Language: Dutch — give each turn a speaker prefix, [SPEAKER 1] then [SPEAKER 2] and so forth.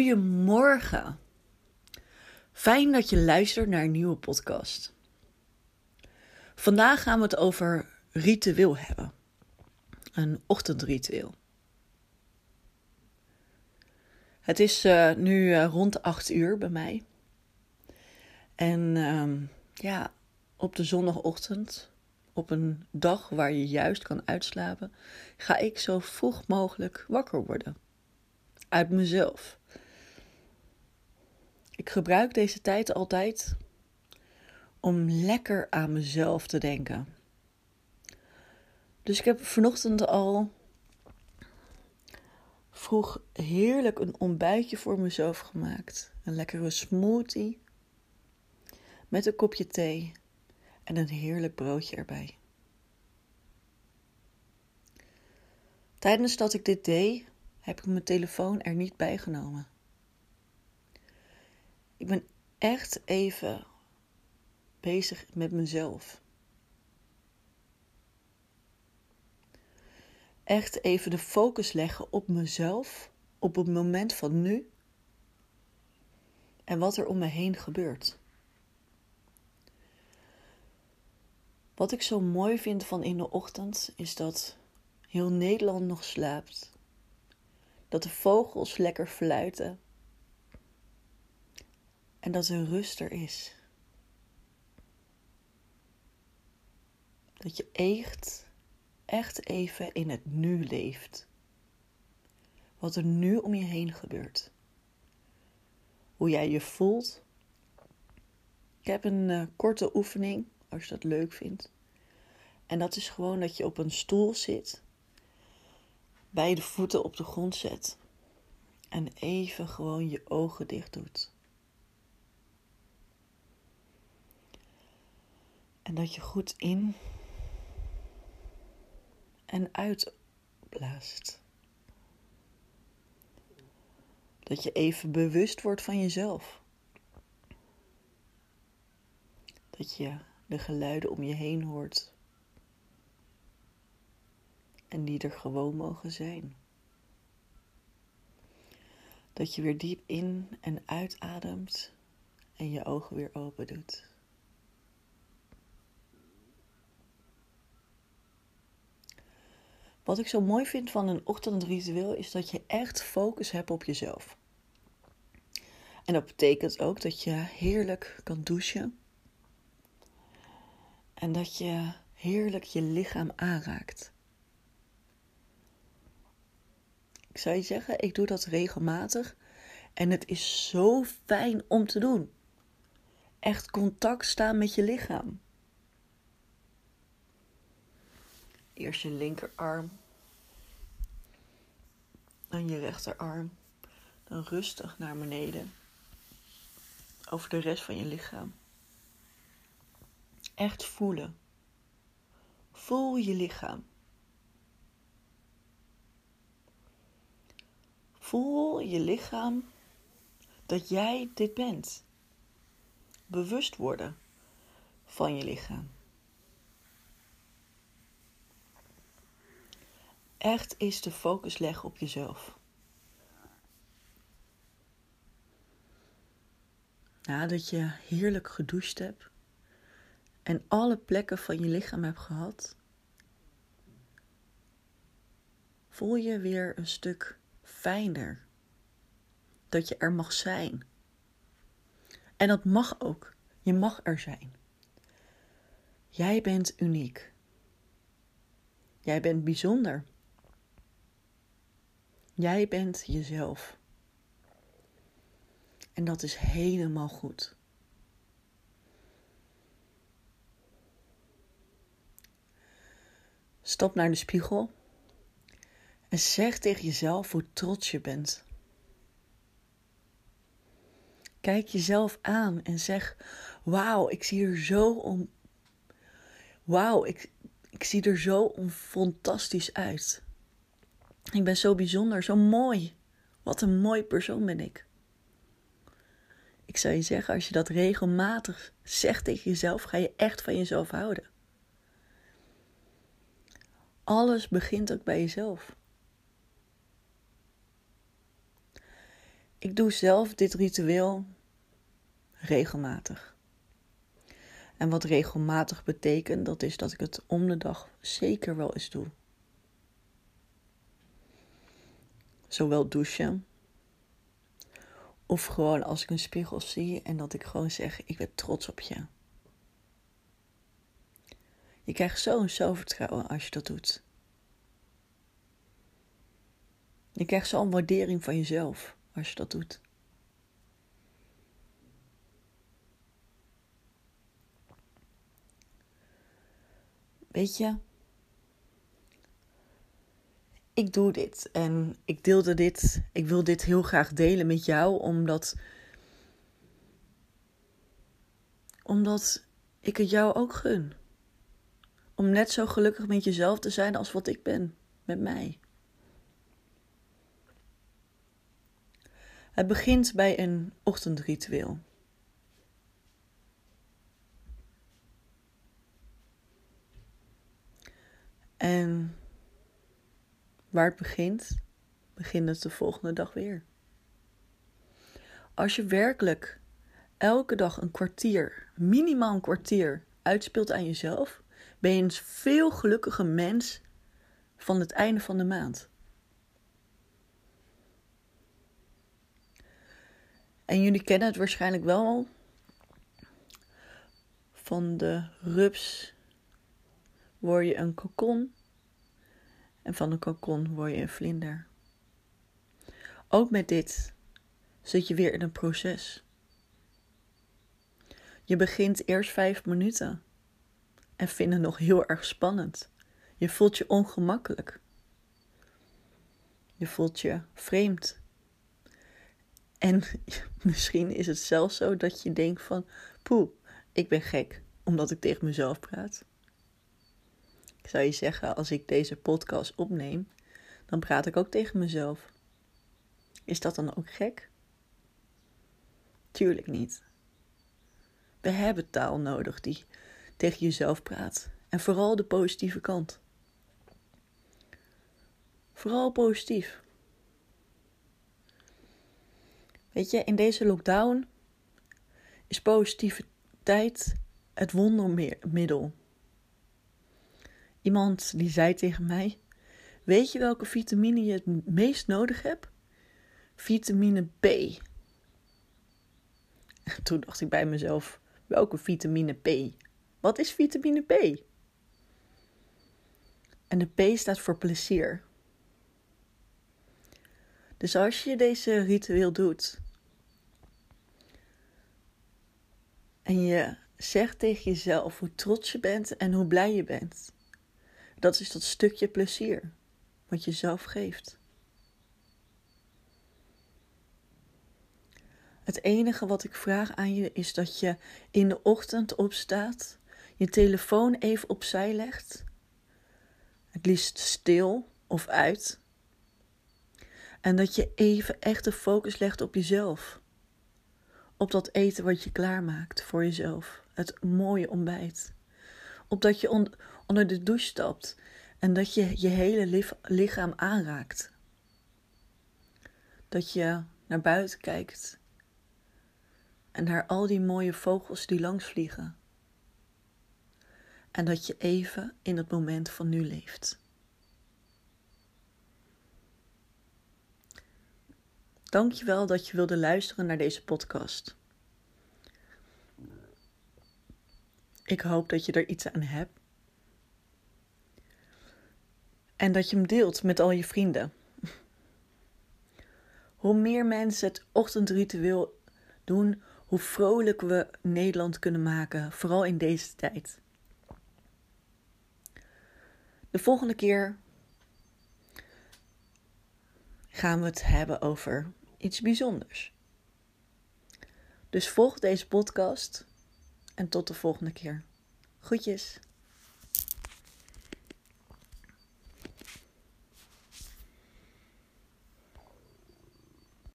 [SPEAKER 1] Goedemorgen. Fijn dat je luistert naar een nieuwe podcast. Vandaag gaan we het over ritueel hebben. Een ochtendritueel. Het is uh, nu uh, rond 8 uur bij mij. En uh, ja, op de zondagochtend, op een dag waar je juist kan uitslapen, ga ik zo vroeg mogelijk wakker worden. Uit mezelf. Ik gebruik deze tijd altijd om lekker aan mezelf te denken. Dus ik heb vanochtend al vroeg heerlijk een ontbijtje voor mezelf gemaakt. Een lekkere smoothie met een kopje thee en een heerlijk broodje erbij. Tijdens dat ik dit deed, heb ik mijn telefoon er niet bij genomen. Ik ben echt even bezig met mezelf. Echt even de focus leggen op mezelf, op het moment van nu en wat er om me heen gebeurt. Wat ik zo mooi vind van in de ochtend is dat heel Nederland nog slaapt. Dat de vogels lekker fluiten en dat er rust er is. Dat je echt, echt even in het nu leeft. Wat er nu om je heen gebeurt. Hoe jij je voelt. Ik heb een uh, korte oefening, als je dat leuk vindt. En dat is gewoon dat je op een stoel zit, beide voeten op de grond zet en even gewoon je ogen dicht doet. En dat je goed in en uitblaast. Dat je even bewust wordt van jezelf. Dat je de geluiden om je heen hoort. En die er gewoon mogen zijn. Dat je weer diep in en uitademt en je ogen weer open doet. Wat ik zo mooi vind van een ochtendritueel is dat je echt focus hebt op jezelf. En dat betekent ook dat je heerlijk kan douchen. En dat je heerlijk je lichaam aanraakt. Ik zou je zeggen, ik doe dat regelmatig. En het is zo fijn om te doen. Echt contact staan met je lichaam. Eerst je linkerarm. Dan je rechterarm. Dan rustig naar beneden. Over de rest van je lichaam. Echt voelen. Voel je lichaam. Voel je lichaam dat jij dit bent. Bewust worden van je lichaam. Echt is de focus leggen op jezelf. Nadat je heerlijk gedoucht hebt en alle plekken van je lichaam hebt gehad, voel je weer een stuk fijner. Dat je er mag zijn. En dat mag ook. Je mag er zijn. Jij bent uniek. Jij bent bijzonder. Jij bent jezelf. En dat is helemaal goed. Stap naar de spiegel en zeg tegen jezelf hoe trots je bent. Kijk jezelf aan en zeg: Wauw, ik zie er zo om. Wauw, ik, ik zie er zo fantastisch uit. Ik ben zo bijzonder, zo mooi. Wat een mooi persoon ben ik. Ik zou je zeggen, als je dat regelmatig zegt tegen jezelf, ga je echt van jezelf houden. Alles begint ook bij jezelf. Ik doe zelf dit ritueel regelmatig. En wat regelmatig betekent, dat is dat ik het om de dag zeker wel eens doe. Zowel douchen. Of gewoon als ik een spiegel zie en dat ik gewoon zeg: Ik ben trots op je. Je krijgt zo'n zelfvertrouwen als je dat doet. Je krijgt zo'n waardering van jezelf als je dat doet. Weet je, ik doe dit en ik deelde dit. Ik wil dit heel graag delen met jou, omdat. Omdat ik het jou ook gun. Om net zo gelukkig met jezelf te zijn als wat ik ben met mij. Het begint bij een ochtendritueel. En waar het begint, begint het de volgende dag weer. Als je werkelijk elke dag een kwartier, minimaal een kwartier, uitspeelt aan jezelf, ben je een veel gelukkiger mens van het einde van de maand. En jullie kennen het waarschijnlijk wel van de rups word je een kokon en van een kokon word je een vlinder. Ook met dit zit je weer in een proces. Je begint eerst vijf minuten en vindt het nog heel erg spannend. Je voelt je ongemakkelijk. Je voelt je vreemd. En misschien is het zelfs zo dat je denkt van, poeh, ik ben gek omdat ik tegen mezelf praat. Zou je zeggen, als ik deze podcast opneem, dan praat ik ook tegen mezelf. Is dat dan ook gek? Tuurlijk niet. We hebben taal nodig die tegen jezelf praat. En vooral de positieve kant. Vooral positief. Weet je, in deze lockdown is positiviteit het wondermiddel. Iemand die zei tegen mij: Weet je welke vitamine je het meest nodig hebt? Vitamine B. Toen dacht ik bij mezelf: welke vitamine P? Wat is vitamine P? En de P staat voor plezier. Dus als je deze ritueel doet en je zegt tegen jezelf hoe trots je bent en hoe blij je bent, dat is dat stukje plezier wat je zelf geeft. Het enige wat ik vraag aan je is dat je in de ochtend opstaat, je telefoon even opzij legt, het liefst stil of uit, en dat je even echt de focus legt op jezelf. Op dat eten wat je klaarmaakt voor jezelf. Het mooie ontbijt. Op dat je onder de douche stapt en dat je je hele lichaam aanraakt. Dat je naar buiten kijkt en naar al die mooie vogels die langs vliegen. En dat je even in het moment van nu leeft. Dankjewel dat je wilde luisteren naar deze podcast. Ik hoop dat je er iets aan hebt. En dat je hem deelt met al je vrienden. Hoe meer mensen het ochtendritueel doen, hoe vrolijk we Nederland kunnen maken, vooral in deze tijd. De volgende keer gaan we het hebben over iets bijzonders. Dus volg deze podcast en tot de volgende keer. Groetjes.